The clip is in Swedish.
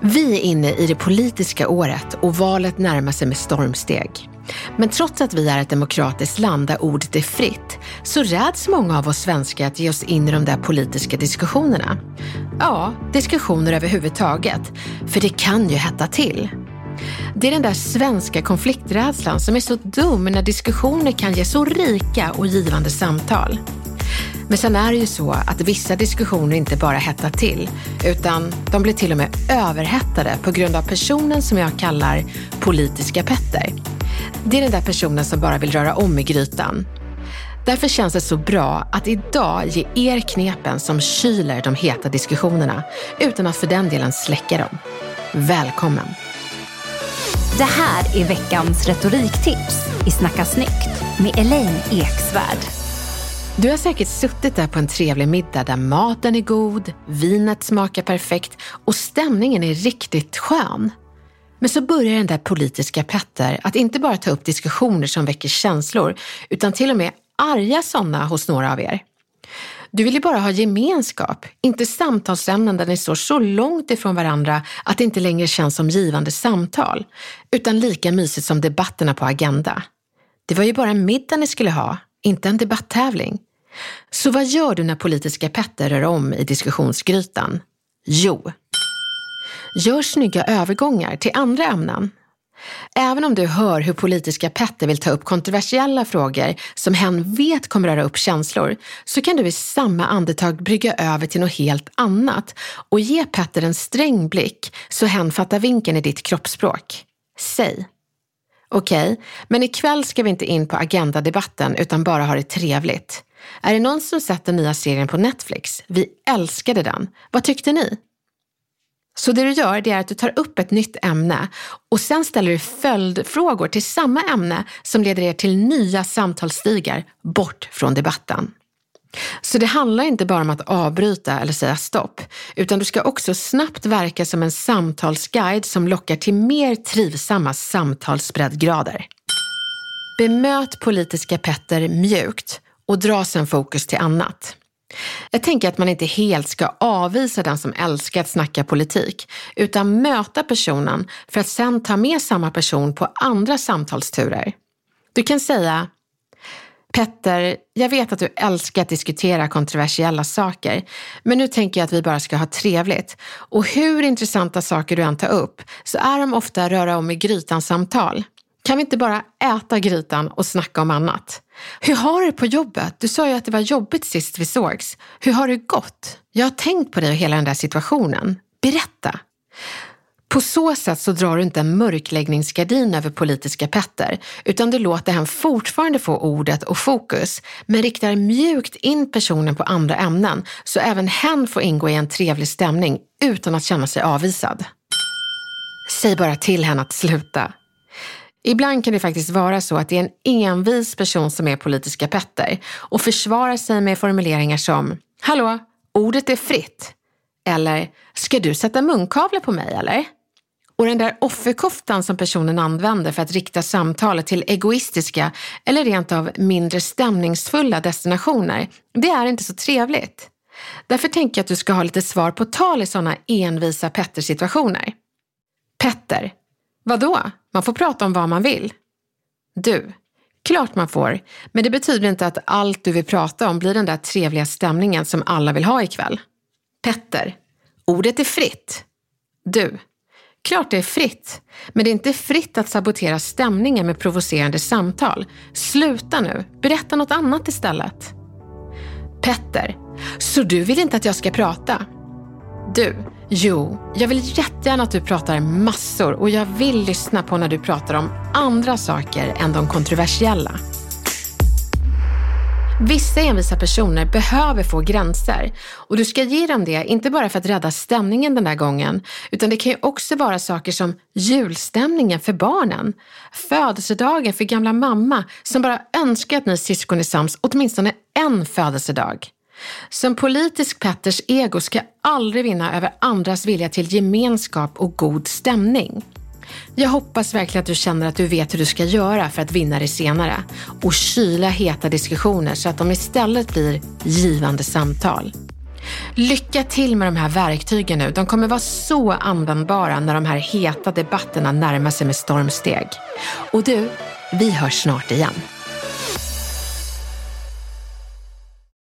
Vi är inne i det politiska året och valet närmar sig med stormsteg. Men trots att vi är ett demokratiskt land där ordet är fritt så räds många av oss svenskar att ge oss in i de där politiska diskussionerna. Ja, diskussioner överhuvudtaget. För det kan ju hetta till. Det är den där svenska konflikträdslan som är så dum när diskussioner kan ge så rika och givande samtal. Men sen är det ju så att vissa diskussioner inte bara hettar till, utan de blir till och med överhettade på grund av personen som jag kallar politiska Petter. Det är den där personen som bara vill röra om i grytan. Därför känns det så bra att idag ge er knepen som kyler de heta diskussionerna utan att för den delen släcka dem. Välkommen! Det här är veckans retoriktips i Snacka snyggt med Elaine Eksvärd. Du har säkert suttit där på en trevlig middag där maten är god, vinet smakar perfekt och stämningen är riktigt skön. Men så börjar den där politiska Petter att inte bara ta upp diskussioner som väcker känslor, utan till och med arga sådana hos några av er. Du vill ju bara ha gemenskap, inte samtalsämnen där ni står så långt ifrån varandra att det inte längre känns som givande samtal, utan lika mysigt som debatterna på Agenda. Det var ju bara en middag ni skulle ha, inte en debatttävling. Så vad gör du när politiska Petter rör om i diskussionsgrytan? Jo, gör snygga övergångar till andra ämnen. Även om du hör hur politiska Petter vill ta upp kontroversiella frågor som hen vet kommer röra upp känslor, så kan du i samma andetag brygga över till något helt annat och ge Petter en sträng blick så hen fattar vinken i ditt kroppsspråk. Säg. Okej, okay, men ikväll ska vi inte in på agendadebatten utan bara ha det trevligt. Är det någon som sett den nya serien på Netflix? Vi älskade den. Vad tyckte ni? Så det du gör det är att du tar upp ett nytt ämne och sen ställer du följdfrågor till samma ämne som leder er till nya samtalsstigar bort från debatten. Så det handlar inte bara om att avbryta eller säga stopp, utan du ska också snabbt verka som en samtalsguide som lockar till mer trivsamma samtalsbreddgrader. Bemöt politiska Petter mjukt och dra sen fokus till annat. Jag tänker att man inte helt ska avvisa den som älskar att snacka politik, utan möta personen för att sen ta med samma person på andra samtalsturer. Du kan säga Petter, jag vet att du älskar att diskutera kontroversiella saker, men nu tänker jag att vi bara ska ha trevligt. Och hur intressanta saker du än tar upp så är de ofta röra om i grytan samtal. Kan vi inte bara äta grytan och snacka om annat? Hur har du det på jobbet? Du sa ju att det var jobbigt sist vi sågs. Hur har det gått? Jag har tänkt på dig och hela den där situationen. Berätta! På så sätt så drar du inte en mörkläggningsgardin över politiska Petter, utan du låter hen fortfarande få ordet och fokus, men riktar mjukt in personen på andra ämnen, så även hen får ingå i en trevlig stämning utan att känna sig avvisad. Säg bara till henne att sluta. Ibland kan det faktiskt vara så att det är en envis person som är politiska Petter och försvarar sig med formuleringar som Hallå, ordet är fritt. Eller Ska du sätta munkavle på mig eller? Och den där offerkoftan som personen använder för att rikta samtalet till egoistiska eller rent av mindre stämningsfulla destinationer, det är inte så trevligt. Därför tänker jag att du ska ha lite svar på tal i sådana envisa Petter-situationer. Petter, vadå? Man får prata om vad man vill. Du, klart man får, men det betyder inte att allt du vill prata om blir den där trevliga stämningen som alla vill ha ikväll. Petter. Ordet är fritt. Du. Klart det är fritt, men det är inte fritt att sabotera stämningen med provocerande samtal. Sluta nu, berätta något annat istället. Petter. Så du vill inte att jag ska prata? Du. Jo, jag vill jättegärna att du pratar massor och jag vill lyssna på när du pratar om andra saker än de kontroversiella. Vissa envisa personer behöver få gränser och du ska ge dem det, inte bara för att rädda stämningen den där gången, utan det kan ju också vara saker som julstämningen för barnen, födelsedagen för gamla mamma som bara önskar att ni syskon är sams åtminstone en födelsedag. Som politisk Petters ego ska aldrig vinna över andras vilja till gemenskap och god stämning. Jag hoppas verkligen att du känner att du vet hur du ska göra för att vinna det senare och kyla heta diskussioner så att de istället blir givande samtal. Lycka till med de här verktygen nu. De kommer vara så användbara när de här heta debatterna närmar sig med stormsteg. Och du, vi hörs snart igen.